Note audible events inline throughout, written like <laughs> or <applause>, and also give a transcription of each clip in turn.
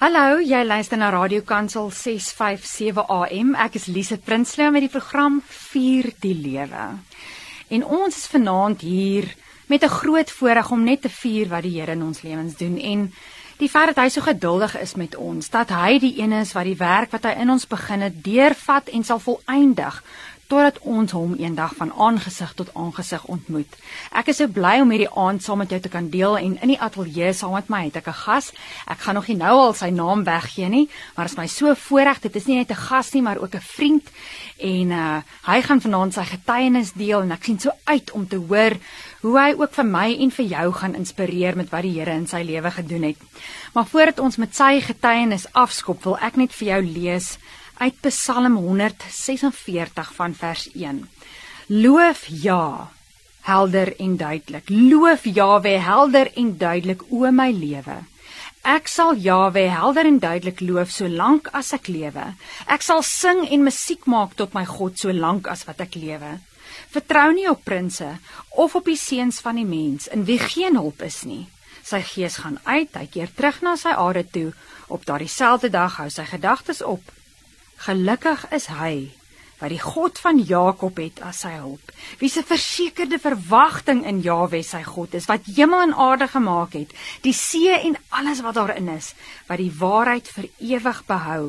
Hallo, jy luister na Radio Kansel 657 AM. Ek is Lise Prinsloo met die program Vier die Lewe. En ons is vanaand hier met 'n groot voorreg om net te vier wat die Here in ons lewens doen en die feit dat hy so geduldig is met ons, dat hy die een is wat die werk wat hy in ons begin het, deurvat en sal volëindig totdat ons hom eendag van aangesig tot aangesig ontmoet. Ek is so bly om hierdie aand saam met jou te kan deel en in die ateljee saam met my het ek 'n gas. Ek gaan nog nie nou al sy naam weggee nie, maar dit is my so voorreg. Dit is nie net 'n gas nie, maar ook 'n vriend en uh hy gaan vanaand sy getuienis deel en ek sien so uit om te hoor hoe hy ook vir my en vir jou gaan inspireer met wat die Here in sy lewe gedoen het. Maar voordat ons met sy getuienis afskop, wil ek net vir jou lees uit Psalm 146 van vers 1. Loof ja, helder en duidelik. Loof Jahwe helder en duidelik o my lewe. Ek sal Jahwe helder en duidelik loof solank as ek lewe. Ek sal sing en musiek maak tot my God solank as wat ek lewe. Vertrou nie op prinses of op die seuns van die mens in wie geen hulp is nie. Sy gees gaan uit, hy keer terug na sy aarde toe. Op daardie selfde dag hou sy gedagtes op Gelukkig is hy wat die God van Jakob het as sy hulp. Wie se versekerde verwagting in Jahwe sy God is wat hemel en aarde gemaak het, die see en alles wat daarin is, wat die waarheid vir ewig behou,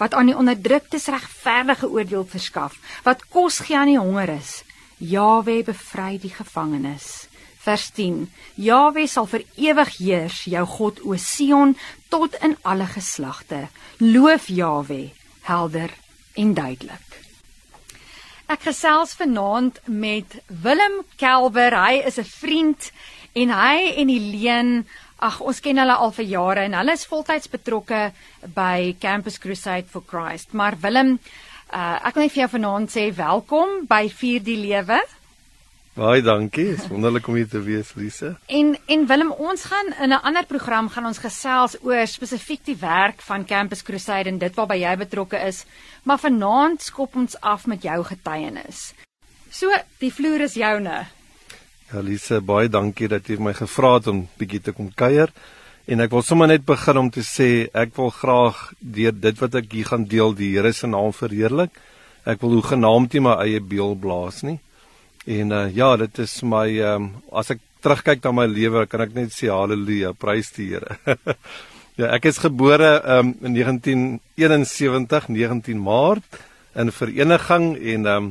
wat aan die onderdruktes regverdige oordeel verskaf, wat kos gee aan die hongeres. Jahwe bevry die gevangenes. Vers 10. Jahwe sal vir ewig heers, jou God o Sion, tot in alle geslagte. Loof Jahwe helder en duidelik. Ek gesels vanaand met Willem Kelber. Hy is 'n vriend en hy en Helene, ag ons ken hulle al vir jare en hulle is voltyds betrokke by Campus Crusade for Christ. Maar Willem, uh, ek wil net vir jou vanaand sê welkom by Vier die Lewe. Baie dankie. Dis wonderlik om hier te wees, Lise. En en Willem, ons gaan in 'n ander program gaan ons gesels oor spesifiek die werk van Campus Crusade en dit waarby jy betrokke is, maar vanaand skop ons af met jou getuienis. So, die vloer is joune. Ja, Lise, baie dankie dat jy my gevra het om bietjie te kom kuier. En ek wil sommer net begin om te sê ek wil graag deur dit wat ek hier gaan deel die Here se naam verheerlik. Ek wil hoe genaamd nie my eie beeld blaas nie. En uh, ja, dit is my ehm um, as ek terugkyk na my lewe, kan ek net sê haleluja, prys die Here. <laughs> ja, ek is gebore ehm um, in 1971, 19 Maart in vereniging en ehm um,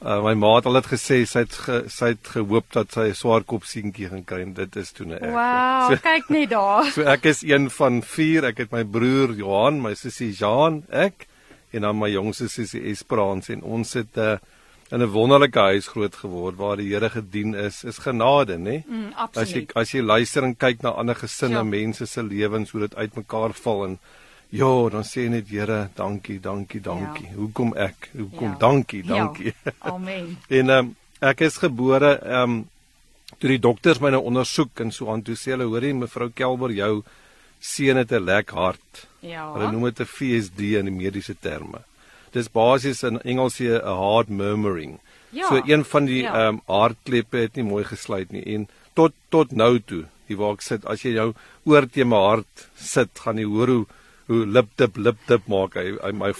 uh, my ma het al dit gesê sy het ge, sy het gehoop dat sy 'n swaar kop seentjie gaan kry en dit is toe net ek. Wow, so, kyk net daar. <laughs> so ek is een van 4. Ek het my broer Johan, my sussie Jean, ek en dan my jongste sussie Esperance en ons het 'n uh, in 'n wonderlike huis groot geword waar die Here gedien is, is genade, nê? Mm, as jy as jy luister en kyk na ander gesinne, ja. mense se lewens hoe dit uitmekaar val en ja, dan sê net Here, dankie, dankie, dankie. Ja. Hoekom ek? Hoekom ja. dankie, ja. dankie. Ja. <laughs> Amen. en um, ek is gebore ehm um, toe die dokters my nou ondersoek en so aan toe sê hulle hoorie mevrou Kelber jou seun het 'n lek hart. Ja. Hulle noem dit 'n VSD in die mediese terme dis basies in Engels 'n hard murmuring. Ja, so een van die ja. ehm ja. um, hartkleppe het nie mooi gesluit nie en tot tot nou toe, die waar ek sit, as jy jou oor te my hart sit, gaan jy hoor hoe hoe lip tip lip tip maak hy, hy my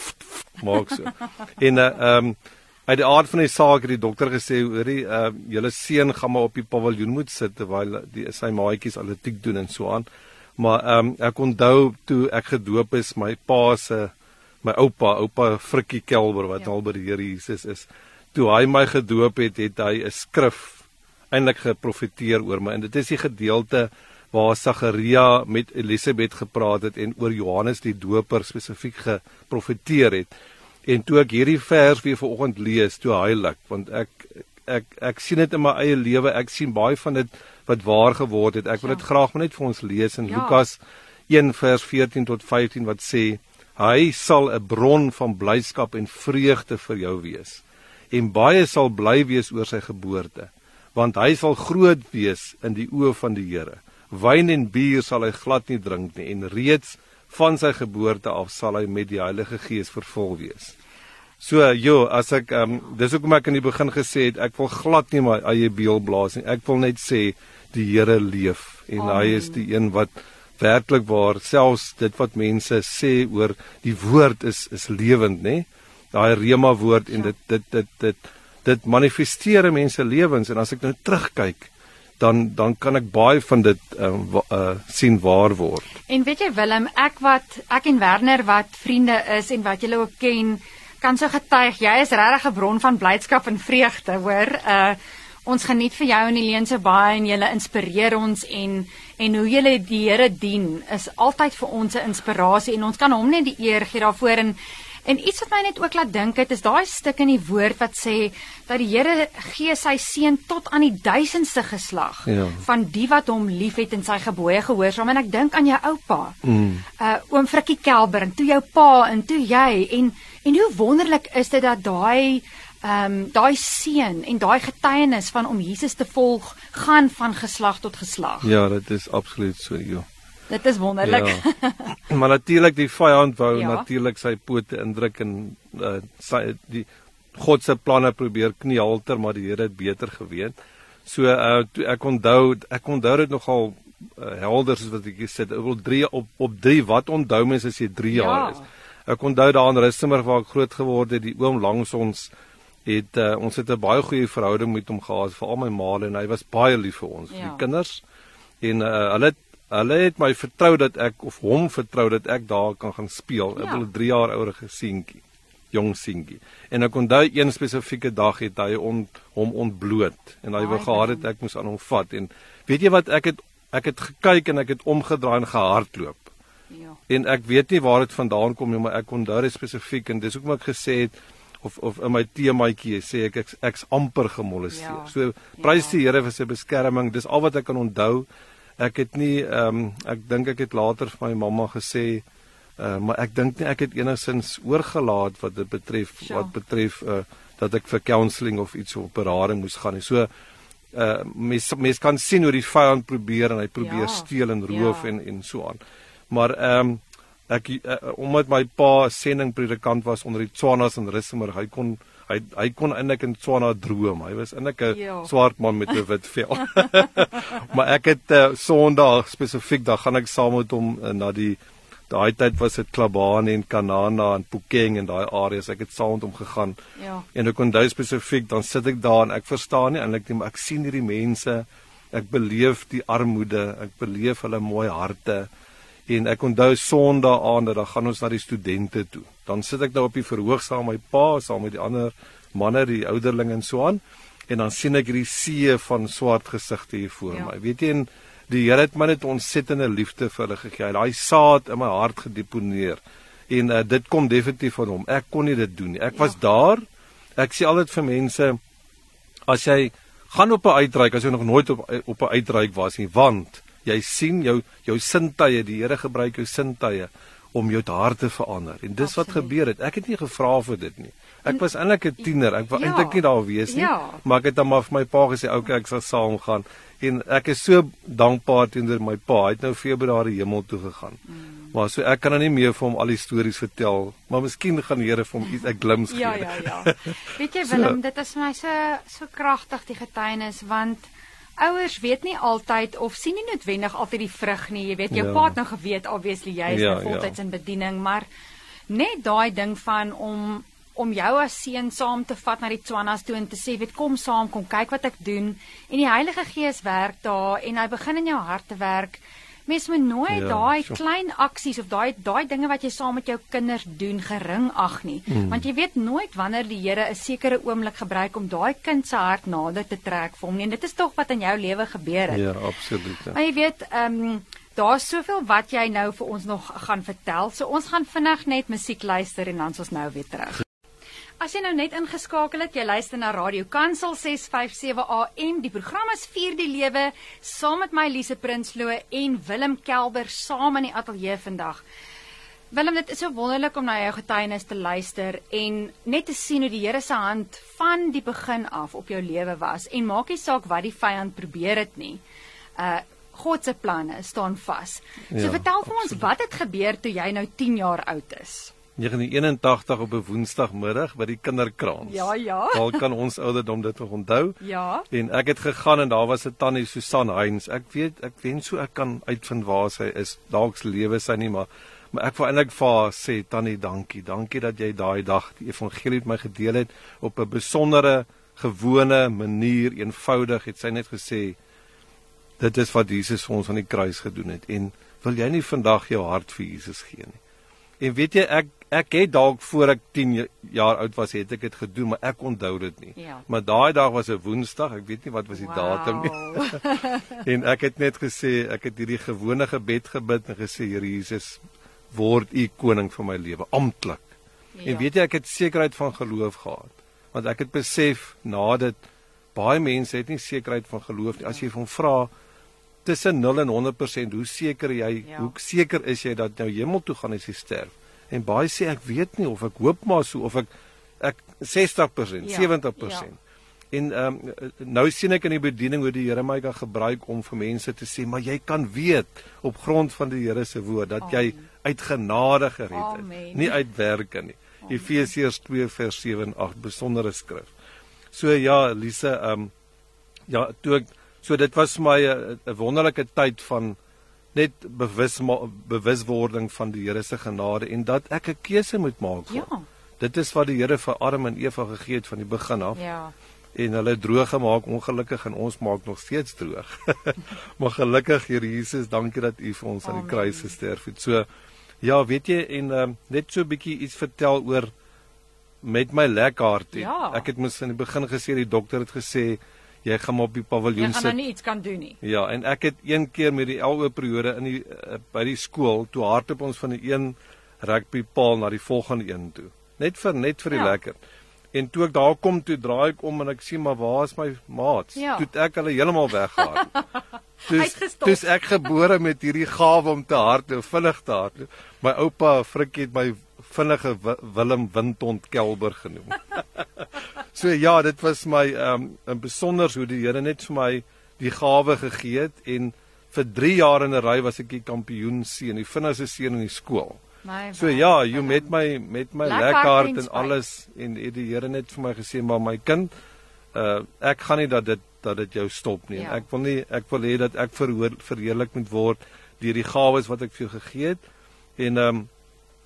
maak so. <laughs> en uh, ehm um, uit die aard van die saak het die dokter gesê hoorie ehm uh, julle seun gaan maar op die paviljoen moet sit terwyl die sy maatjies atletiek doen en so aan. Maar ehm um, ek onthou toe ek gedoop is, my pa se uh, my oupa, oupa Frikkie Kelber wat ja. al by die Here Jesus is. Toe hy my gedoop het, het hy 'n skrif eintlik geprofeteer oor my en dit is die gedeelte waar Sagaria met Elisabet gepraat het en oor Johannes die Doper spesifiek geprofeteer het. En toe ek hierdie vers weer vanoggend lees, toe heilig, want ek ek ek sien dit in my eie lewe, ek sien baie van dit wat waar geword het. Ek wil dit ja. graag net vir ons lees in ja. Lukas 1 vers 14 tot 15 wat sê Hy sal 'n bron van blydskap en vreugde vir jou wees. En baie sal bly wees oor sy geboorte, want hy sal groot wees in die oë van die Here. Wyn en bier sal hy glad nie drink nie en reeds van sy geboorte af sal hy met die Heilige Gees vervul wees. So, jo, as ek ehm um, dis hoekom ek in die begin gesê het ek wil glad nie my eie beeld blaas nie. Ek wil net sê die Here leef en Amen. hy is die een wat werklik waar selfs dit wat mense sê oor die woord is is lewend, nê? Daai rema woord en ja. dit dit dit dit dit manifesteer in mense lewens en as ek nou terugkyk dan dan kan ek baie van dit uh, uh sien waar word. En weet jy Willem, ek wat ek en Werner wat vriende is en wat julle ook ken, kan so getuig, jy is regtig 'n bron van blydskap en vreugde, hoor. Uh ons geniet vir jou en Helene so baie en julle inspireer ons en en hoe julle die Here dien is altyd vir ons 'n inspirasie en ons kan hom net die eer gee daarvoor en En iets wat my net ook laat dink het is daai stuk in die woord wat sê dat die Here gee sy seun tot aan die duisendste geslag ja. van die wat hom liefhet en sy gebooie gehoorsaam en ek dink aan jou oupa. Mm. Uh oom Frikkie Kelber en toe jou pa en toe jy en en hoe wonderlik is dit dat daai ehm um, daai seun en daai getuienis van om Jesus te volg gaan van geslag tot geslag. Ja, dit is absoluut so, joh. Dit is wonderlik. Ja. <laughs> maar natuurlik die vyand wou ja. natuurlik sy pote indruk en uh, sy die God se planne probeer kniehalter, maar die Here het beter geweet. So uh, ek onthou, ek onthou dit nogal uh, helder soos wat ek gesê het, op 3 op op 3 wat onthou mense as jy 3 ja. jaar is. Ek onthou daar in Rustenburg waar ek groot geword het, die oom langs ons het uh, ons het 'n baie goeie verhouding met hom gehad, veral my ma en hy was baie lief vir ons, ja. vir die kinders. En uh, hulle het Hulle het my vertrou dat ek of hom vertrou dat ek daar kan gaan speel. Ja. Ek het 'n 3 jaar ouer gesientjie, jong seentjie. En ek onthou een spesifieke dag het hy on, hom ontbloot en hy wou gehad het ek moes aan hom vat en weet jy wat ek het ek het gekyk en ek het omgedraai en gehardloop. Ja. En ek weet nie waar dit vandaan kom nie, maar ek onthou dit spesifiek en dis hoekom ek gesê het of of in my temaatjie sê ek ek's ek amper gemolesteer. Ja. So prys ja. die Here vir sy beskerming. Dis al wat ek kan onthou ek het nie ehm um, ek dink ek het later vir my mamma gesê uh, maar ek dink nie ek het enigsins oorgelaat wat dit betref sure. wat betref uh, dat ek vir counselling of iets op berading moes gaan nie. So uh mens mens kan sien hoe die vyand probeer en hy probeer ja, steel en roof ja. en en so aan. Maar ehm um, ek uh, omdat my pa 'n sendingpredikant was onder die Tswanas in Rissenburg, hy kon hy hy kon eintlik in Tswana droom. Hy was eintlik 'n ja. swart man met 'n wit vel. <laughs> maar ek het uh, Sondag spesifiek dan gaan ek saam met hom uh, na die daai tyd was dit Klabane en Kanana en Pukeng en daai areas. Ek het saam met hom gegaan. Ja. En ek onthou spesifiek dan sit ek daar en ek verstaan nie eintlik nie, maar ek sien hierdie mense. Ek beleef die armoede, ek beleef hulle mooi harte. En ek onthou Sondag aand dat dan gaan ons na die studente toe. Dan sit ek nou op die verhoog saam met my pa, saam met die ander manne, die ouderlinge en so aan. En dan sien ek hierdie see van swart gesigte hier voor ja. my. Weet jy, en die Here het my net ontsettende liefde vir hulle gegee. Daai saad in my hart gedeponeer. En uh, dit kom definitief van hom. Ek kon nie dit doen nie. Ek ja. was daar. Ek sê altyd vir mense as jy gaan op 'n uitreik, as jy nog nooit op op 'n uitreik was nie, want jy sien jou jou sintuie, die Here gebruik jou sintuie om jou hart te verander. En dis Absoluut. wat gebeur het. Ek het nie gevra vir dit nie. Ek was eintlik 'n tiener. Ek wou ja, eintlik nie daar wees nie. Ja. Maar ek het dan maar vir my pa gesê, "Oké, okay, ek sal saam gaan." En ek is so dankbaar teenoor my pa. Hy het nou Februarie hemel toe gegaan. Mm. Maar so ek kan nou nie meer vir hom al die stories vertel, maar miskien gaan die Here vir hom iets 'n glimps gee. Ja, ja, ja. <laughs> Weet jy Willem, so, dit is vir my so so kragtig die getuienis want ouers weet nie altyd of sien nie noodwendig altyd die vrug nie. Jy weet jou ja. pa het nou geweet obviously jy is ja, nou voltyds ja. in bediening, maar net daai ding van om om jou as seun saam te vat na die Tswanas toe en te sê, "Weet kom saam, kom kyk wat ek doen." En die Heilige Gees werk daar en hy begin in jou hart te werk. Mens moet nooit ja, daai so. klein aksies of daai daai dinge wat jy saam met jou kinders doen gering ag nie, mm. want jy weet nooit wanneer die Here 'n sekere oomblik gebruik om daai kind se hart nader te trek vir hom nie. En dit is tog wat in jou lewe gebeur het. Ja, absoluut. Ja. Maar jy weet, ehm um, daar's soveel wat jy nou vir ons nog gaan vertel. So ons gaan vinnig net musiek luister en dan ons nou weer terug. As jy nou net ingeskakel het, jy luister na Radio Kansel 657 AM. Die program is Vier die Lewe saam met my Lise Prinsloo en Willem Kelber saam in die ateljee vandag. Willem, dit is so wonderlik om na jou getuienis te luister en net te sien hoe die Here se hand van die begin af op jou lewe was en maak nie saak wat die vyand probeer het nie. Uh God se planne staan vas. So ja, vertel vir ons absoluut. wat het gebeur toe jy nou 10 jaar oud is. 1981 op 'n Woensdagmiddag by die kinderkraans. Ja, ja. Daar kan ons ouderdom dit nog onthou. Ja. En ek het gegaan en daar was 'n tannie Susan Heinz. Ek weet ek wens so ek kan uitvind waar sy is. Dalk lewe sy nie, maar maar ek wil eintlik vir haar sê tannie, dankie. Dankie dat jy daai dag die evangelie met my gedeel het op 'n besondere, gewone manier, eenvoudig. Het sy net gesê dit is wat Jesus vir ons aan die kruis gedoen het en wil jy nie vandag jou hart vir Jesus gee nie? En weet jy ek ek het dalk voor ek 10 jaar oud was het ek dit gedoen maar ek onthou dit nie. Ja. Maar daai dag was 'n Woensdag, ek weet nie wat was die wow. datum nie. <laughs> en ek het net gesê ek het hierdie gewone gebed gebid en gesê Here Jesus word u koning van my lewe amptelik. Ja. En weet jy ek het sekerheid van geloof gehad. Want ek het besef na dit baie mense het nie sekerheid van geloof nie. As jy hom vra tussen 0 en 100% hoe seker jy ja. hoe seker is jy dat nou hemel toe gaan as jy sterf? En baie sê ek weet nie of ek hoop maar so of ek ek 60%, ja, 70%. Ja. En ehm um, nou sien ek in die bediening hoe die Here my kan gebruik om vir mense te sê, maar jy kan weet op grond van die Here se woord dat Amen. jy uit genade gered is, nie uit werke nie. Efesiërs 2 vers 7 en 8 besondere skrif. So ja, Lise, ehm um, ja, toe ek so dit was my 'n wonderlike tyd van net bewus bewuswording van die Here se genade en dat ek 'n keuse moet maak. Ja. Dit is wat die Here vir Adam en Eva gegee het van die begin af. Ja. En hulle droog gemaak ongelukkig en ons maak nog steeds droog. <laughs> maar gelukkig Here Jesus, dankie dat U vir ons Amen. aan die kruis gesterf het. So ja, weet jy en um, net so 'n bietjie iets vertel oor met my lekhart. Ja. Ek het mos in die begin gesê die dokter het gesê jy gaan op die paviljoen sit. Jy gaan nou nie iets kan doen nie. Ja, en ek het een keer met die LO periode in die uh, by die skool toe hardop ons van die een rugbypaal na die volgende een toe. Net vir net vir die ja. lekker. En toe ek daar kom toe draai ek om en ek sien maar waar is my maats? Ja. Toe ek hulle heeltemal weggehaal. <laughs> Dis dis ek gebore met hierdie gawe om te hardloop, vinnig te hardloop. My oupa Frikkie het my vinnige Willem Windhond Kelber genoem. <laughs> So ja, dit was my um, 'n besonder hoe die Here net vir my die gawe gegee het en vir 3 jaar in 'n ry was ek die kampioen seun, die vinnigste seun in die skool. My so ja, jy met my met my lekker hart en alles en het die Here net vir my gesê maar my kind, uh ek gaan nie dat dit dat dit jou stop nie. Ja. Ek wil nie ek wil hê dat ek verhoor verheerlik moet word deur die gawes wat ek vir jou gegee het. En ehm um,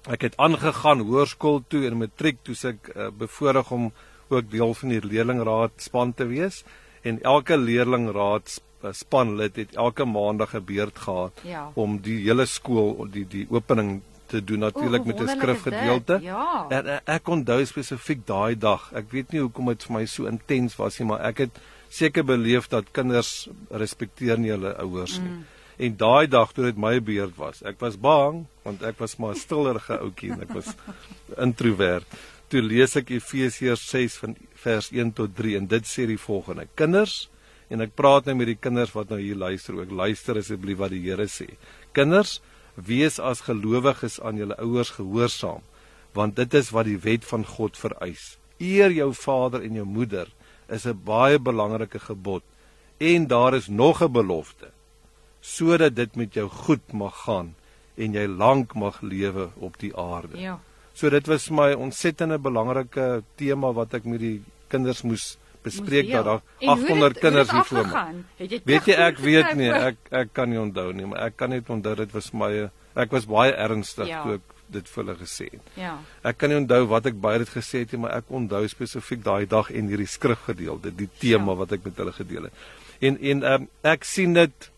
ek het aangegaan hoërskool toe en matriek toe ek uh, bevoorreg om ook deel van die leerlingraad span te wees en elke leerlingraad eh, span lid het elke maandag 'n beurt gehad ja. om die hele skool die die opening te doen natuurlik met 'n skrifgedeelte. Ja. En ek, ek onthou spesifiek daai dag. Ek weet nie hoekom dit vir my so intens was nie, maar ek het seker beleef dat kinders respekteer nie hulle ouers nie. Mm. En daai dag toe dit my beurt was, ek was bang want ek was maar 'n stillerige ouetjie en ek was introwert toe lees ek Efesiërs 6 van vers 1 tot 3 en dit sê die volgende: Kinders, en ek praat nou met die kinders wat nou hier luister ook. Luister asseblief wat die Here sê. Kinders, wees as gelowiges aan julle ouers gehoorsaam, want dit is wat die wet van God vereis. Eer jou vader en jou moeder is 'n baie belangrike gebod en daar is nog 'n belofte sodat dit met jou goed mag gaan en jy lank mag lewe op die aarde. Ja. So dit was my ontsettende belangrike tema wat ek met die kinders moes bespreek dat daar 800 het, kinders hier voor my. Weet jy ek weet nie, ek ek kan nie onthou nie, maar ek kan net onthou dit was my ek was baie ernstig ja. toe ek dit vir hulle gesê het. Ja. Ek kan nie onthou wat ek baie dit gesê het nie, maar ek onthou spesifiek daai dag en hierdie skrifgedeelte, die tema ja. wat ek met hulle gedeel het. En en um, ek sien dit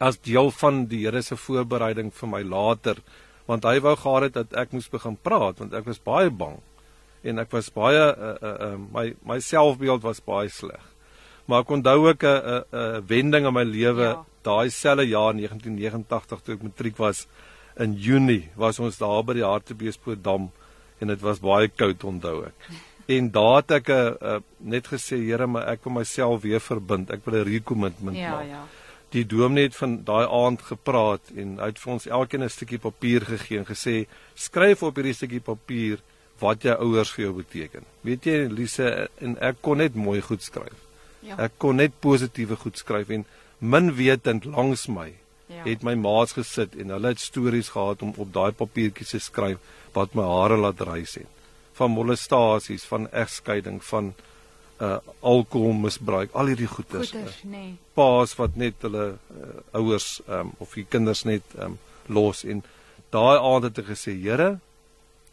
as deel van die Here se voorbereiding vir my later want hy wou gehad het dat ek moes begin praat want ek was baie bang en ek was baie uh, uh, uh, my my selfbeeld was baie sleg. Maar ek onthou ook 'n 'n 'n wending in my lewe ja. daai selfe jaar 1989 toe ek matriek was in Junie was ons daar by die Hartbeespoort dam en dit was baie koud onthou ek. <laughs> En daar het ek 'n uh, uh, net gesê Here, maar ek wil myself weer verbind. Ek wil 'n recommitment ja, maak. Ja die dominee het van daai aand gepraat en hy het vir ons elkeen 'n stukkie papier gegee en gesê skryf op hierdie stukkie papier wat jou ouers vir jou beteken. Weet jy Lise en ek kon net mooi goed skryf. Ja. Ek kon net positiewe goed skryf en min wetend langs my ja. het my maats gesit en hulle het stories gehad om op daai papiertjies te skryf wat my hare laat rys het. Van molestasies, van egskeiding, van uh alkoholmisbruik, al hierdie goeters. Goeters, nee. Paas wat net hulle uh, ouers um of die kinders net um los en daai aand het ek gesê, Here,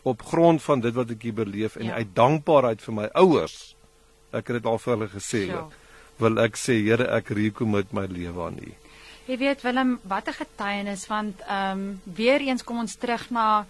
op grond van dit wat ek hier beleef en ja. uit dankbaarheid vir my ouers, ek het dit al vir hulle gesê, ja. wil ek sê, Here, ek recommit my lewe aan U. Jy weet Willem, wat 'n getuienis want ehm um, weer eens kom ons terug na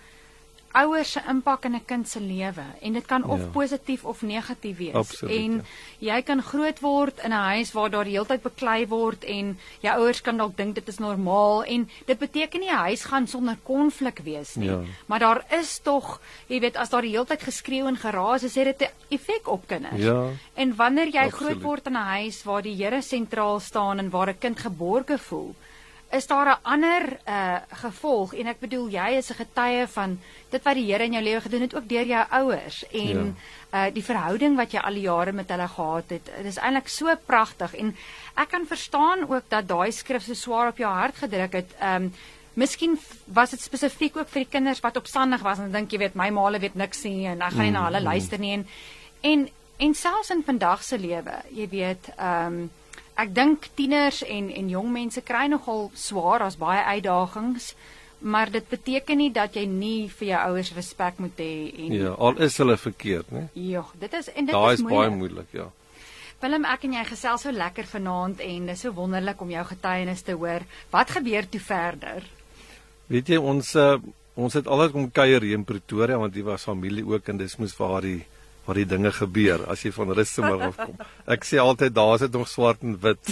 ouers se impak in 'n kind se lewe en dit kan of ja. positief of negatief wees. Absoluut, en ja. jy kan groot word in 'n huis waar daar die hele tyd beklei word en jou ouers kan dalk dink dit is normaal en dit beteken nie 'n huis gaan sonder konflik wees nie. Ja. Maar daar is tog, jy weet, as daar die hele tyd geskreeu en geraas is, het dit 'n effek op kinders. Ja. En wanneer jy Absoluut. groot word in 'n huis waar die Here sentraal staan en waar 'n kind geborge voel, is daar 'n ander uh gevolg en ek bedoel jy is 'n getuie van dit wat die Here in jou lewe gedoen het ook deur jou ouers en ja. uh die verhouding wat jy al die jare met hulle gehad het. Dit is eintlik so pragtig en ek kan verstaan ook dat daai skrif so swaar op jou hart gedruk het. Um Miskien was dit spesifiek ook vir die kinders wat opstandig was en dink jy weet my maale weet niks nie en ek gaan nie na hulle mm, mm. luister nie en en en selfs in vandag se lewe, jy weet, um ek dink tieners en en jong mense kry nogal swaar as baie uitdagings, maar dit beteken nie dat jy nie vir jou ouers respek moet hê en Ja, al is hulle verkeerd, né? Ja, dit is en dit Daai is, is baie moeilik, ja. Willem, ek en jy gesels so lekker vanaand en dis so wonderlik om jou getuienis te hoor. Wat gebeur toe verder? Weet jy ons uh, ons het altyd kom kuier hier in Pretoria want hier was familie ook en dis moes waar die waar die dinge gebeur as jy van Rustenburg afkom. Ek sê altyd daar is dit nog swart en wit.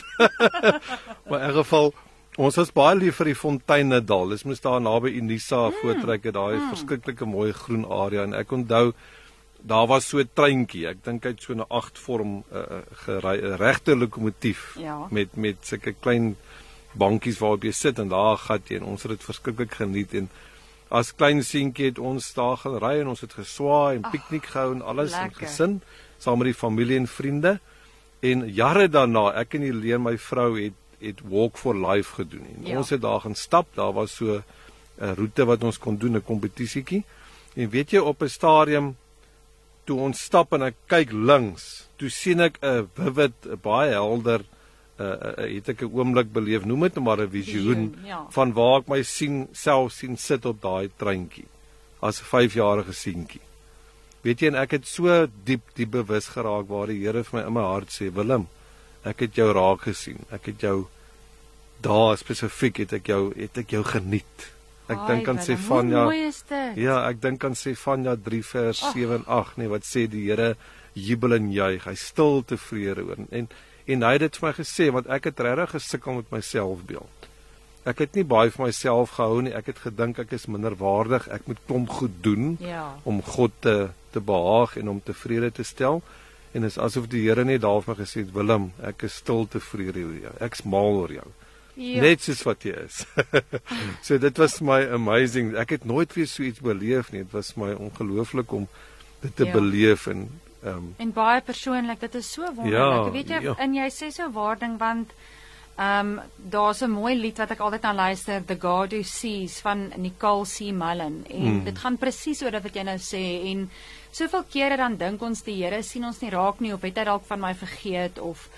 <laughs> maar in geval ons was baie lief vir die Fonteinedal. Dis moes daar naby Unisa mm. voortrek het daai mm. verskriklike mooi groen area en ek onthou daar was so 'n treintjie. Ek dink hy't so 'n 8 vorm uh, gery 'n regte lokomotief ja. met met sulke klein bankies waarop jy sit en daar gat jy en ons het dit verskriklik geniet en as klein seentjie het ons daar gery en ons het geswaai en piknik gehou en alles in gesin saam met die familie en vriende. En jare daarna, ek en Helene, my vrou het het walk for life gedoen. En ja. ons het daar gaan stap. Daar was so 'n roete wat ons kon doen, 'n kompetisietjie. En weet jy op 'n stadium toe ons stap en ek kyk links, toe sien ek 'n vivid, baie helder uh, uh, het ek 'n oomblik beleef, noem dit maar 'n visioen ja. van waar ek my sien self sien sit op daai treintjie as 'n 5-jarige seentjie. Weet jy en ek het so diep diep bewus geraak waar die Here vir my in my hart sê, Willem, ek het jou raak gesien. Ek het jou daar spesifiek het ek jou het ek jou geniet. Ek dink aan van ja. Ek dink aan sê van ja 3 vers 7 en 8 nee wat sê die Here jubel en juig. Hy stil tevrede oor en, en En hy het dit vir my gesê want ek het regtig gesukkel met my selfbeeld. Ek het nie baie vir myself gehou nie. Ek het gedink ek is minderwaardig. Ek moet klomp goed doen ja. om God te te behaag en om tevrede te stel. En dit is asof die Here net daar vir my gesê het, "Willem, ek is stil tevrede oor jou. Ek's mal oor jou." Ja. Net soos wat jy is. <laughs> so dit was my amazing. Ek het nooit weer so iets beleef nie. Dit was my ongelooflik om dit te ja. beleef en Um, en baie persoonlik, dit is so wonderlik. Ja, weet jy, ja. en jy sê so waarding want ehm um, daar's 'n mooi lied wat ek altyd aan luister, The God Who Sees van Nicole C. Mullen en mm. dit gaan presies oor wat jy nou sê en soveel kere dan dink ons die Here sien ons nie raak nie of het hy dalk van my vergeet of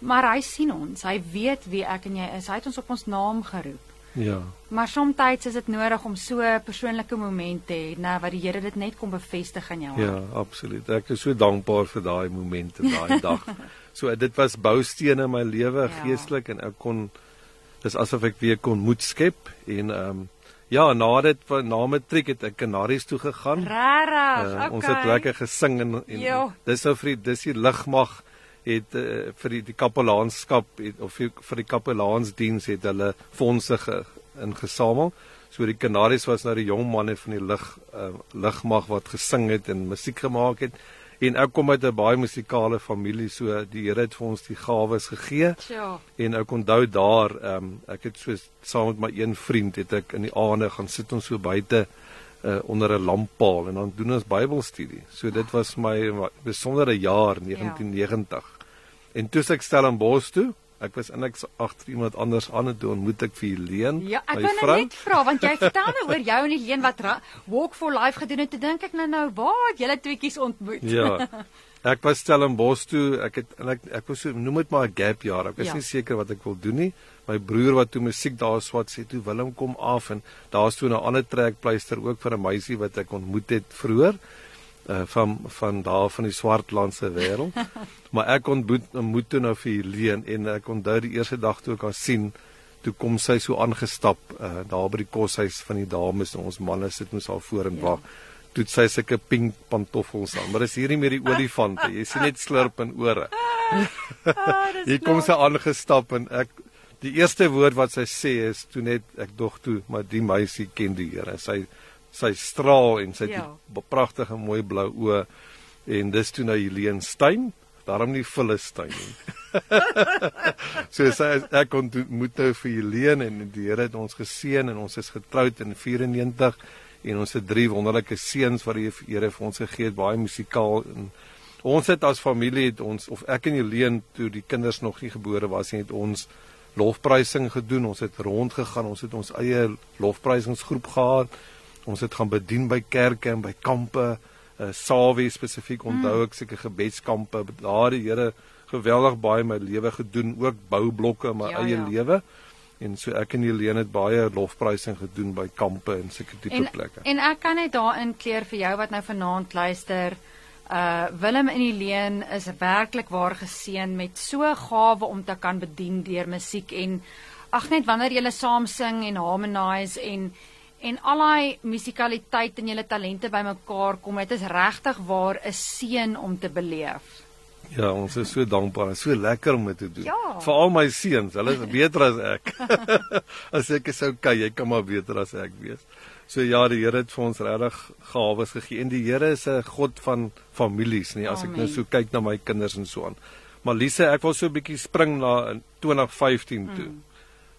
maar hy sien ons. Hy weet wie ek en jy is. Hy het ons op ons naam geroep. Ja. Maar soms is dit nodig om so 'n persoonlike moment te hê, nou wat die Here dit net kom bevestig in jou. Ja, absoluut. Ek is so dankbaar vir daai momente, daai dag. <laughs> So dit was boustene in my lewe ja. geestelik en ek kon dis asof ek weer kon moed skep en ehm um, ja, na dit na matriek het ek Kanaries toe gegaan. Regtig. Uh, okay. Ons het lekker gesing en, en jo. dis nou vir dis die ligmag het uh, vir die, die kapelaanskap het of vir, die kapelaansdiens het hulle fondse ge, ingesamel. So die Kanaries was nou die jong manne van die lig uh, ligmag wat gesing het en musiek gemaak het. En ek kom uit 'n baie musikale familie, so die Here het vir ons die gawes gegee. Ja. En ek onthou daar, um, ek het so saam met my een vriend het ek in die aande gaan sit ons so buite uh, onder 'n lamppaal en dan doen ons Bybelstudie. So dit was my besondere jaar 1990. Ja. En toe ek Stellenbosch toe, Ek was in ek agter iemand anders aan en toe ontmoet ek vir Helene. Ja, ek wou nou net vra want jy vertel nou oor jou en Helene wat Walk for Life gedoen het. Toe dink ek nou nou waar het julle tweeetjies ontmoet? Ja. <laughs> Ek was Stellenbosch toe. Ek het en ek ek was so noem dit maar 'n gap jaar. Ek was ja. nie seker wat ek wil doen nie. My broer wat toe musiek daar swat sê toe Willem kom af en daar's toe 'n ander trekpleister ook vir 'n meisie wat ek ontmoet het vroeër uh, van van daar van die swartlandse wêreld. <laughs> maar ek ontmoet moet toe nou vir Helene en ek onthou die eerste dag toe ek haar sien, toe kom sy so aangestap uh, daar by die koshuis van die dames en ons manne sit mos al voor en wag. Ja. Toe sy sulke pink pantoffels aan, maar dis hierdie met die olifante. Jy sien net slurp in ore. ah, <laughs> Hier kom sy aangestap en ek die eerste woord wat sy sê is toe net ek dog toe, maar die meisie ken die Here. Sy sy straal en sy ja. pragtige mooi blou oë en dis toe nou Helene Stein daarom nie Philistyn nie. <laughs> so sy ek kon moet nou vir Helene en die Here het ons geseën en ons is getroud in 94 en ons het drie wonderlike seuns wat die Here vir ons gegee het baie musikaal en ons het as familie het ons of ek en Helene toe die kinders nog nie gebore was nie het ons lofprysing gedoen ons het rondgegaan ons het ons eie lofprysingsgroep gehad ons het gaan bedien by kerke en by kampe, uh, Sawie spesifiek onthou ek seker gebedskampe. Daar die Here geweldig baie my lewe gedoen, ook boublokke in my ja, eie ja. lewe. En so ek en Helene het baie lofprysing gedoen by kampe en seker tipe en, plekke. En ek kan net daarin kleer vir jou wat nou vanaand luister. Uh Willem en Helene is werklik waar geseën met so gawe om te kan bedien deur musiek en ag net wanneer jy saam sing en harmonise en en al daai musikaliteit en julle talente bymekaar kom. Dit is regtig waar 'n seën om te beleef. Ja, ons is so dankbaar. Is so lekker om dit te doen. Ja. Veral my seuns, hulle is beter as ek. <laughs> as ek sou kyk, jy kan maar beter as ek wees. So ja, die Here het vir ons regtig gawes gegee en die Here is 'n God van families, nie as Amen. ek nou so kyk na my kinders en so aan. Maar Lise, ek wil so 'n bietjie spring na 2015 toe. Mm.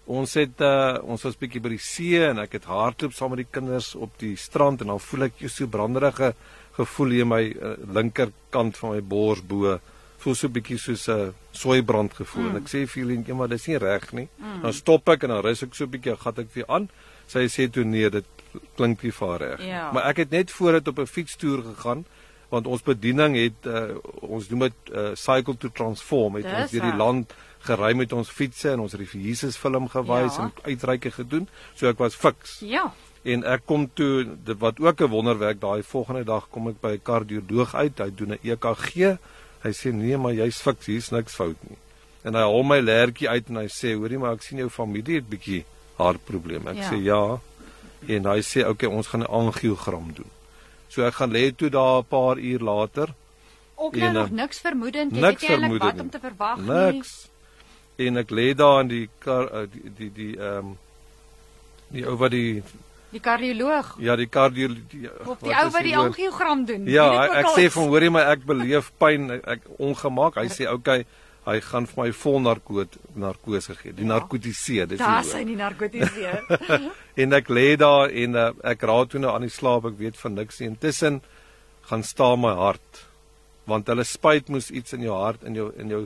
Ons het uh ons was bietjie by die see en ek het hardloop saam met die kinders op die strand en dan voel ek so branderige gevoel hier my uh, linkerkant van my bors bo voel so bietjie soos 'n uh, soeibrand gevoel mm. en ek sê vir hulle eendag dis nie reg nie. Mm. Dan stop ek en dan rus ek so bietjie en gat ek weer aan. Sy sê toe nee, dit klink nie vir reg. Ja. Maar ek het net voor dit op 'n fietstoer gegaan want ons bediening het uh, ons noem dit uh, cycle to transform het Dis ons deur die land gery met ons fietsse en ons het die Jesus film gewys ja. en uitreike gedoen. So ek was fiks. Ja. En ek kom toe wat ook 'n wonderwerk daai volgende dag kom ek by 'n kardioloog uit. Hy doen 'n EKG. Hy sê nee, maar jy's fiks, hier's niks fout nie. En hy haal my lertjie uit en hy sê, "Hoorie, maar ek sien jou familie het bietjie hartprobleme." Ek ja. sê, "Ja." En hy sê, "Oké, okay, ons gaan 'n angiogram doen." So ek gaan lê toe daar 'n paar uur later. Ook nou nog niks vermoedend, jy weet jy eintlik wat om te verwag nie. Niks en ek lê daar in die kar uh, die die die ehm um, die ou wat die die kardioloog. Ja die kardioloog die, die, ou wat die angiogram doen. Ja ek, ek sê van hoorie maar ek beleef pyn ek, ek ongemak hy sê okay hy gaan vir my vol narkoot narkose gee. Die ja, narkotiseer dis daar sy die narkotiseer. <laughs> En ek lê daar en uh, ek raak toe nou aan die slaap ek weet van niks nie. Intussen gaan staan my hart want hulle spuit moes iets in jou hart in jou in jou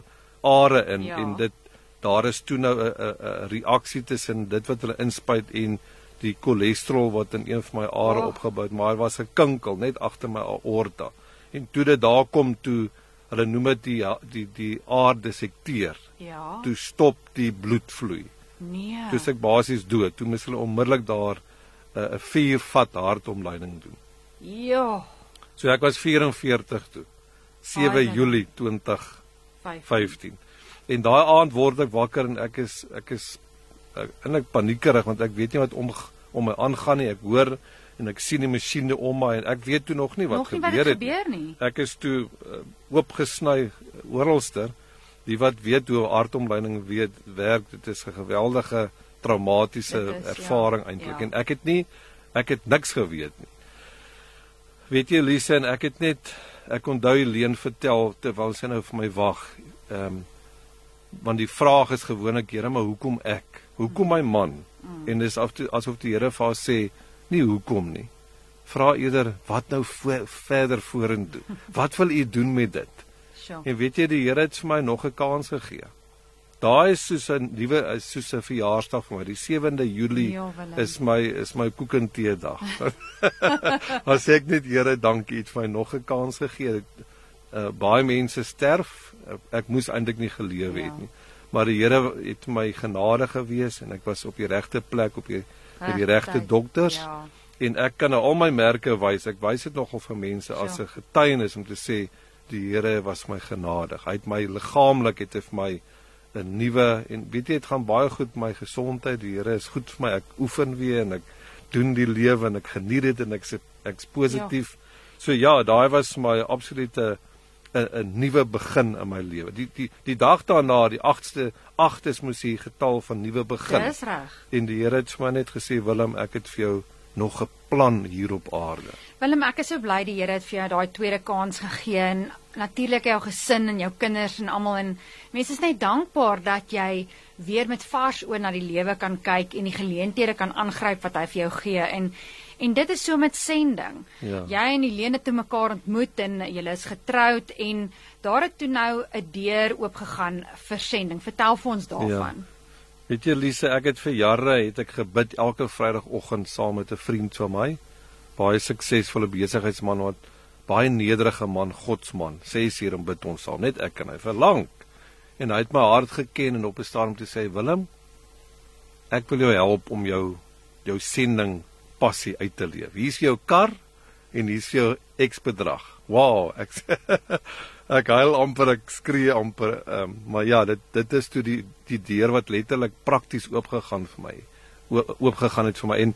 are in ja. en dit daar is toe nou 'n 'n reaksie tussen dit wat hulle inspuit en die cholesterol wat in een van my are oh. opgebou het, maar was 'n kinkel net agter my aorta. En toe dit daar kom toe hulle noem dit die die die aarde sekteer. Ja. Toe stop die bloedvloei. Nee. Toe ek basies dood. Toe moes hulle onmiddellik daar 'n uh, vier vat hartomleiding doen. Ja. So ek was 44 toe. 7 Ai, Julie 2015. En daai aand word ek wakker en ek is ek is inlik paniekerig want ek weet nie wat om om my aangaan nie. Ek hoor en ek sien die masjiene om my en ek weet toe nog nie wat nog nie gebeur wat het. Gebeur nie. Ek is toe uh, oopgesny oralster. Die wat weet hoe hartomleiding weet werk, dit is 'n geweldige traumatiese is, ja. ervaring ja. eintlik ja. en ek het nie ek het niks geweet nie. Weet jy Lise en ek het net ek onthou Leen vertel terwyl sy nou vir my wag. Ehm um, want die vraag is gewoonlik Here, maar hoekom ek? Hoekom my man? En dis asof die Here vir haar sê, nie hoekom nie. Vra eerder wat nou vo verder vorentoe? Wat wil u doen met dit? En weet jy die Here het vir my nog 'n kans gegee. daai is soos 'n nuwe soos 'n verjaarsdag vir my. Die 7de Julie ja, is my is my koek en tee dag. <laughs> As ek net Here dankie het vir my nog 'n kans gegee. Uh, baie mense sterf. Ek moes eintlik nie geleef ja. het nie. Maar die Here het my genade gewees en ek was op die regte plek op die by die regte dokters. Ja. En ek kan nou al my merke wys. Ek wys dit nogal vir mense as 'n getuienis om te sê die Here was my genadig. Hy het my liggaamlik het hy vir my 'n nuwe en weet jy dit gaan baie goed met my gesondheid. Die Here is goed vir my. Ek oefen weer en ek doen die lewe en ek geniet dit en ek ek's positief. Ja. So ja, daai was my absolute 'n 'n nuwe begin in my lewe. Die die die dag daarna, die 8ste, 8 is mos die getal van nuwe begin. Dis reg. En die Here het vir my net gesê, "Willem, ek het vir jou nog 'n plan hier op aarde." Willem, ek is so bly die Here het vir jou daai tweede kans gegee en natuurlik jou gesin en jou kinders en almal en mense is net dankbaar dat jy weer met vars oë na die lewe kan kyk en die geleenthede kan aangryp wat hy vir jou gee en En dit is so met sending. Ja. Jy en Helene het mekaar ontmoet en julle is getroud en daar het toe nou 'n deur oopgegaan vir sending. Vertel vir ons daarvan. Ja. Weet jy Lise, ek het vir jare het ek gebid elke Vrydagoggend saam met 'n vriend van my. Baie suksesvolle besigheidsman wat baie nederige man, Godsman. Sê hier om bid ons saam, net ek en hy verlang. En hy het my hart geken en op 'n stadium te sê, "Willem, ek wil jou help om jou jou sending passie uit te leef. Hier's jou kar en hier's jou eksbedrag. Wow, ek <laughs> ek huil amper, ek skree amper. Um, maar ja, dit dit is toe die die deur wat letterlik prakties oopgegaan vir my. Oopgegaan het vir my en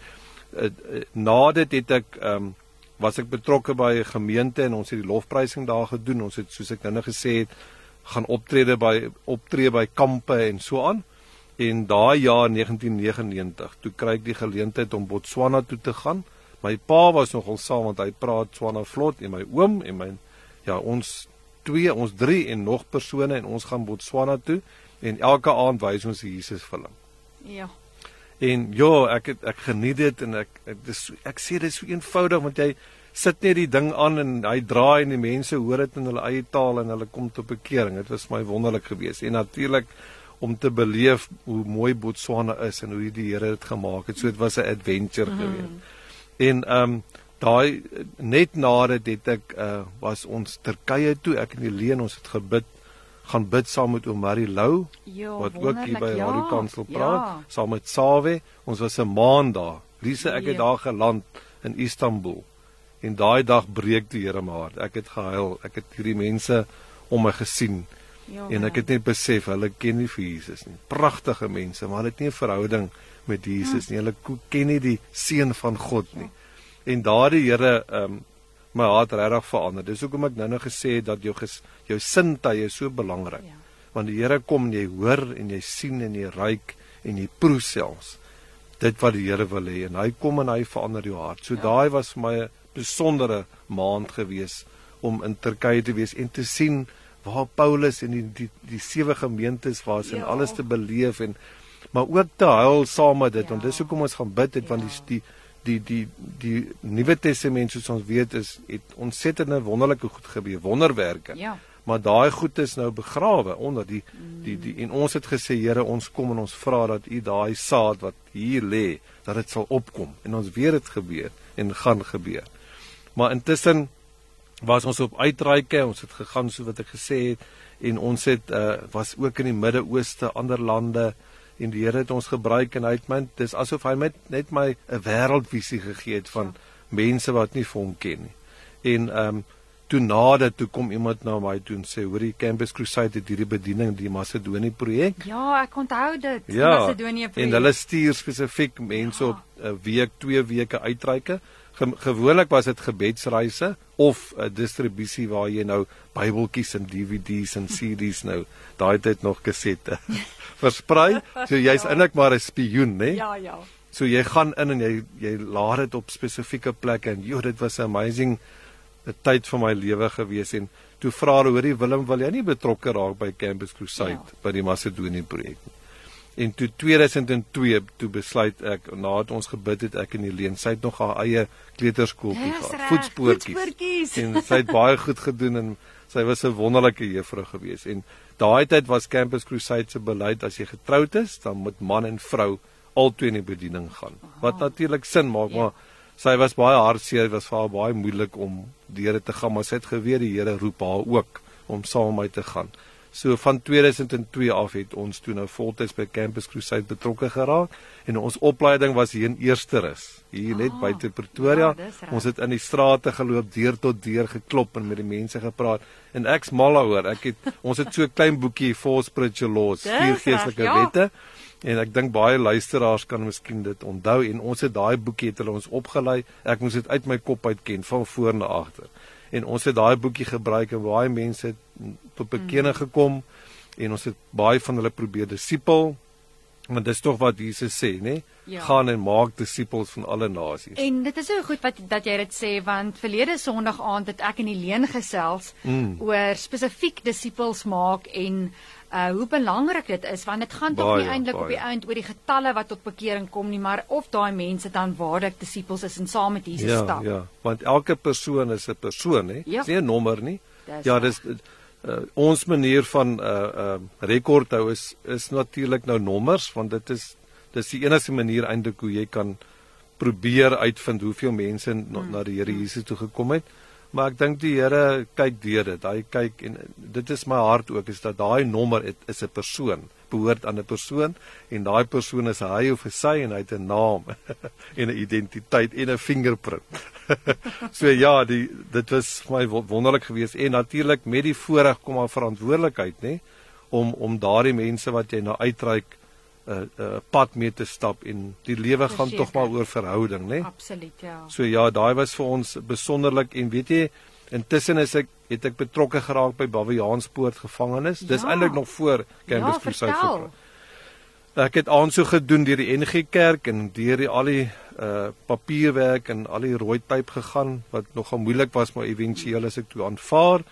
uh, na dit het ek um, was ek betrokke by 'n gemeente en ons het die lofprysing daar gedoen. Ons het soos ek nou gesê het gaan optrede by optree by kampe en so aan. En daai jaar 1999, toe kry ek die geleentheid om Botswana toe te gaan. My pa was nogal saam want hy praat Tswana vlot en my oom en my ja, ons twee, ons drie en nog persone en ons gaan Botswana toe en elke aand wys ons die Jesus film. Ja. En ja, ek het, ek geniet dit en ek ek dis ek sê dit is so eenvoudig want jy sit net die ding aan en hy draai en die mense hoor dit in hulle eie taal en hulle kom tot bekering. Dit was my wonderlik geweest. En natuurlik om te beleef hoe mooi Botswana is en hoe die Here dit gemaak het. So dit was 'n adventure mm geweest. En ehm um, daai net nadat het ek uh was ons Turkye toe, ek en Helene ons het gebid gaan bid saam met oom Marie Lou jo, wat ook hier by ja, Radio Kansel praat ja. saam met Sawe. Ons was 'n maand daar. Lise ek het ja. daar geland in Istanbul. En daai dag breek die Here my hart. Ek het gehuil. Ek het hierdie mense om my gesien. Ja, en ek het net besef hulle ken nie vir Jesus nie. Pragtige mense, maar hulle het nie 'n verhouding met Jesus nie. Hulle ken nie die seun van God nie. En daardie Here ehm um, my hart regtig verander. Dis hoekom ek nou-nou gesê het dat jou ges, jou sintuie so belangrik. Ja. Want die Here kom en jy hoor en jy sien en jy ruik en jy proe selfs dit wat die Here wil hê en hy kom en hy verander jou hart. So ja. daai was vir my 'n besondere maand gewees om in Turkye te wees en te sien waar Paulus en die die, die sewe gemeentes was ja. en alles te beleef en maar ook te huil saam met dit ja. want dis hoekom ons gaan bid het ja. want die die die die die Nuwe Testament soos ons weet is het ontsettende wonderlike goed gebeur wonderwerke ja maar daai goed is nou begrawe onder die die die en ons het gesê Here ons kom en ons vra dat u daai saad wat hier lê dat dit sal opkom en ons weet dit gebeur en gaan gebeur maar intussen was ons op uitreike, ons het gegaan so wat ek gesê het en ons het uh, was ook in die Midde-Ooste, ander lande en die Here het ons gebruik en hy het my dis asof hy met net my 'n wêreldvisie gegee het van mense wat nie vir hom ken nie. En ehm um, toe nadat toe kom iemand na my toe en sê hoor die Campus Crusade het hierdie bediening die Macedonië projek. Ja, ek onthou dit. Ja, Macedonië projek. En hulle stuur spesifiek mense ja. op 'n week, twee weke uitreike Ge gewoonlik was dit gebedsreise of 'n distribusie waar jy nou Bybeltjies en DVD's en CD's nou daai tyd nog gesette <laughs> versprei. So jy's eintlik maar 'n spioen, né? Ja, ja. So jy gaan in en jy jy laat dit op spesifieke plekke en joh, dit was 'n amazing 'n tyd van my lewe gewees en toe vra hulle hoorie Willem, wil jy nie betrokke raak by Campus Crusade ja. by die Macedonië projek nie? En toe 2002 toe besluit ek nadat ons gebid het ek en Helene sy het nog haar eie kleuterskooltjie gehad. Voetspoortjies. En sy het baie goed gedoen en sy was 'n wonderlike juffrou gewees en daai tyd was Campus Crusade se beleid as jy getroud is, dan moet man en vrou albei in die bediening gaan. Wat natuurlik sin maak, ja. maar sy was baie hartseer, was vir haar baie moeilik om die Here te gaan, maar sy het geweet die Here roep haar ook om saam met my te gaan. So van 2002 af het ons toe nou voltyds by Campus Crusade betrokke geraak en ons opleiding was hier in Eersterus, hier net oh, buite Pretoria. Ja, ons het in die strate geloop, deur tot deur geklop en met die mense gepraat en ek's mal daaroor. Ek het <laughs> ons het so 'n klein boekie Four Spiritual Laws, vier geestelike ja. wette. En ek dink baie luisteraars kan miskien dit onthou en ons het daai boekie het hulle ons opgelei. Ek moes dit uit my kop uit ken van voor na agter. En ons het daai boekie gebruik en baie mense het tot bekenne mm. gekom en ons het baie van hulle probeer disipel. Want dis tog wat Jesus sê, nê? Ja. Gaan en maak disippels van alle nasies. En dit is so goed wat dat jy dit sê want verlede Sondag aand het ek in die leen gesels mm. oor spesifiek disippels maak en uh hoe belangrik dit is want dit gaan tog nie eintlik op die eind oor die getalle wat tot bekering kom nie maar of daai mense dan waarlik disippels is en saam met Jesus ja, stap. Ja, want elke persoon is 'n persoon hè. Ja. Dis nie 'n nommer nie. Dis ja, dis uh, ons manier van uh uh rekord hou is is natuurlik nou nommers want dit is dis die enigste manier eintlik hoe jy kan probeer uitvind hoeveel mense hmm. na die Here Jesus toe gekom het. Uh Maar ek dink die Here kyk deur dit. Hy kyk en dit is my hart ook is dat daai nommer het, is 'n persoon, behoort aan 'n persoon en daai persoon is hy of sy en hy het 'n naam <laughs> en 'n identiteit en 'n vingerprint. <laughs> so ja, die dit was my wonderlik geweest en natuurlik met die voorreg kom aan verantwoordelikheid, nê, om om daardie mense wat jy nou uitreik 'n uh, uh, pad mee te stap en die lewe gaan tog maar oor verhouding, né? Absoluut, ja. So ja, daai was vir ons besonderlik en weet jy, intussen is ek het ek betrokke geraak by Baviaanspoort gevangenis. Ja. Dis eintlik nog voor Campus ja, Crusade. Ek het aansoek gedoen deur die NG Kerk en deur die al die uh papierwerk en al die rooi pyp gegaan wat nogal moeilik was maar éventueel as ek toe aanvaar.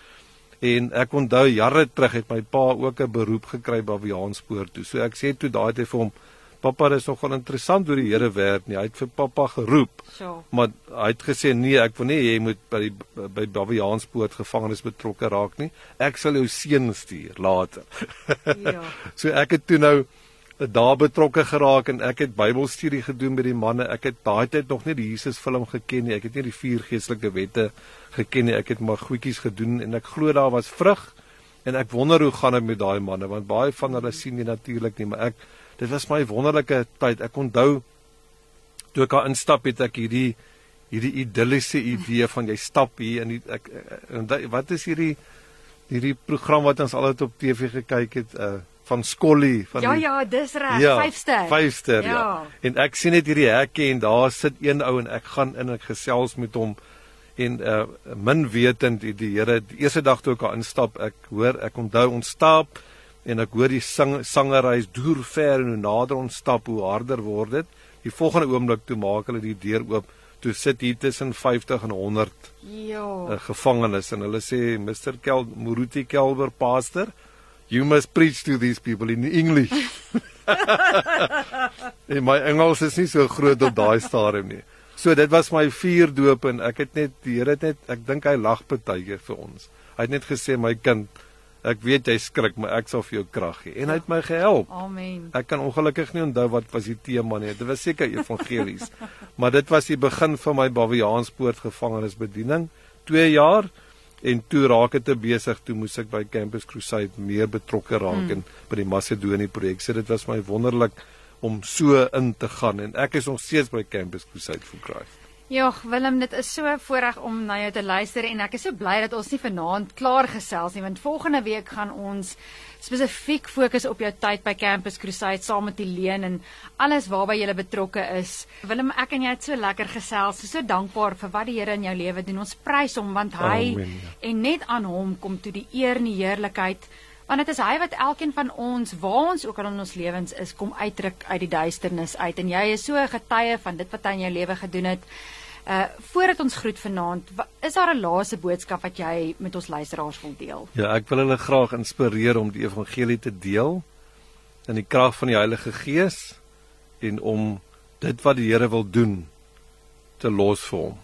En ek onthou jare terug het my pa ook 'n beroep gekry by Aviaanspoort toe. So ek sê toe daai tyd vir hom, "Pappa, dit is nogal interessant hoe die Here werk nie." Hy het vir pappa geroep. So. Maar hy het gesê, "Nee, ek wil nie jy moet by die by Aviaanspoort gevangenes betrokke raak nie. Ek sal jou seun stuur later." Ja. <laughs> so ek het toe nou daar betrokke geraak en ek het Bybelstudie gedoen met die manne. Ek het daai tyd nog nie die Jesus film geken nie. Ek het nie die vier geestelike wette geken nie. Ek het maar goedjies gedoen en ek glo daar was vrug. En ek wonder hoe gaan dit met daai manne want baie van hulle sien nie natuurlik nie, maar ek dit was my wonderlike tyd. Ek onthou toe ek daar instap het ek hierdie hierdie idilliese idee van jy stap hier in die ek en wat is hierdie hierdie program wat ons altyd op TV gekyk het uh van Skolly van Ja die, ja, dis reg, 5 ja, ster. 5 ster ja. ja. En ek sien net hierdie hekke en daar sit een ou en ek gaan in en ek gesels met hom en uh min wetend die, die Here die eerste dag toe ek daar instap, ek hoor ek onthou ons stap en ek hoor die sang, sangery deur ver en hoe nader ons stap hoe harder word dit. Die volgende oomblik toe maak hulle die deur oop toe sit hier tussen 50 en 100 ja uh, gevangenes en hulle sê Mr Kel Muruti Kelber pastor you must preach to these people in English. <laughs> en my Engels is nie so groot op daai stadium nie. So dit was my vier doop en ek het net die Here het net ek dink hy lag partykeer vir ons. Hy het net gesê my kind, ek weet jy skrik, maar ek sal vir jou krag gee en hy het my gehelp. Amen. Ek kan ongelukkig nie onthou wat was die tema nie. Dit was seker evangelies. <laughs> maar dit was die begin van my Baviaanspoort gevangenisbediening. 2 jaar en toe raak dit te besig toe moes ek by Campus Crusade meer betrokke raak mm. en by die Macedonië projek. So dit was my wonderlik om so in te gaan en ek is nog steeds by Campus Crusade for Christ. Ja, Willem, dit is so voorreg om na jou te luister en ek is so bly dat ons nie vanaand klaar gesels nie want volgende week gaan ons spesifiek fokus op jou tyd by Campus Crusade saam met Helene en alles waarby jy betrokke is. Willem, ek en jy het so lekker gesels. So, so dankbaar vir wat die Here in jou lewe doen. Ons prys hom want hy Amen, ja. en net aan hom kom toe die eer en die heerlikheid. Want dit is hy wat elkeen van ons, waar ons ook al in ons lewens is, kom uitdruk uit die duisternis uit en jy is so 'n getuie van dit wat hy in jou lewe gedoen het. Uh voordat ons groet vanaand, is daar 'n laaste boodskap wat jy met ons luisteraars wil deel? Ja, ek wil hulle graag inspireer om die evangelie te deel in die krag van die Heilige Gees en om dit wat die Here wil doen te los vir hom.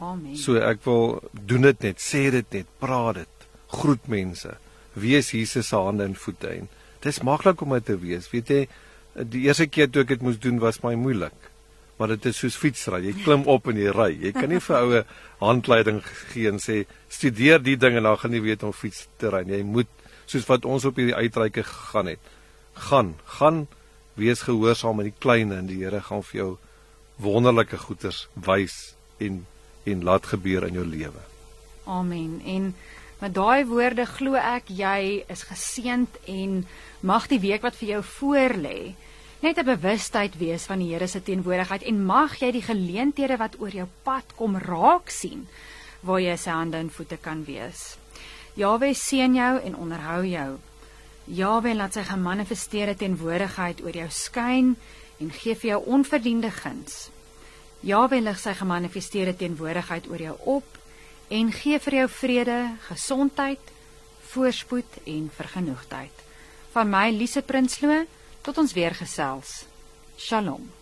Amen. So ek wil doen dit net, sê dit net, praat dit, groet mense. Wees Jesus se hande en voete en dis maklik om dit te wees. Weet jy, die eerste keer toe ek dit moes doen was my moeilik. Maar dit is soos fietsry. Jy klim op en jy ry. Jy kan nie vir oue handleiding gee en sê studeer die ding en dan gaan jy weet om fiets te ry. Jy moet soos wat ons op hierdie uitreike gegaan het. Gaan, gaan wees gehoorsaam in die klein en die Here gaan vir jou wonderlike goeders wys en en laat gebeur in jou lewe. Amen. En met daai woorde glo ek jy is geseënd en mag die week wat vir jou voorlê net 'n bewustheid wees van die Here se teenwoordigheid en mag jy die geleenthede wat oor jou pad kom raak sien waar jy sy hande en voete kan wees. Jaweh seën jou en onderhou jou. Jaweh laat sy gemanifesteerde teenwoordigheid oor jou skyn en gee vir jou onverdiende guns. Jaweh lig sy gemanifesteerde teenwoordigheid oor jou op en gee vir jou vrede, gesondheid, voorspoed en vergenoegdheid. Van my Lise Prinsloo tot ons weer gesels. Shalom.